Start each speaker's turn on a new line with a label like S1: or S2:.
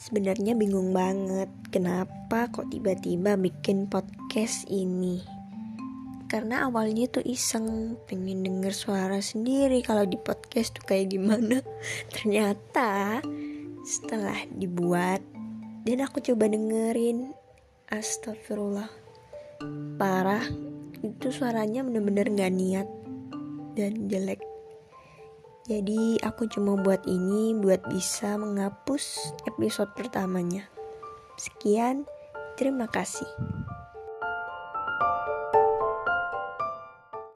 S1: Sebenarnya bingung banget kenapa kok tiba-tiba bikin podcast ini. Karena awalnya tuh iseng pengen denger suara sendiri kalau di podcast tuh kayak gimana. Ternyata setelah dibuat dan aku coba dengerin astagfirullah parah itu suaranya bener-bener gak niat dan jelek jadi aku cuma buat ini buat bisa menghapus episode pertamanya. Sekian, terima kasih.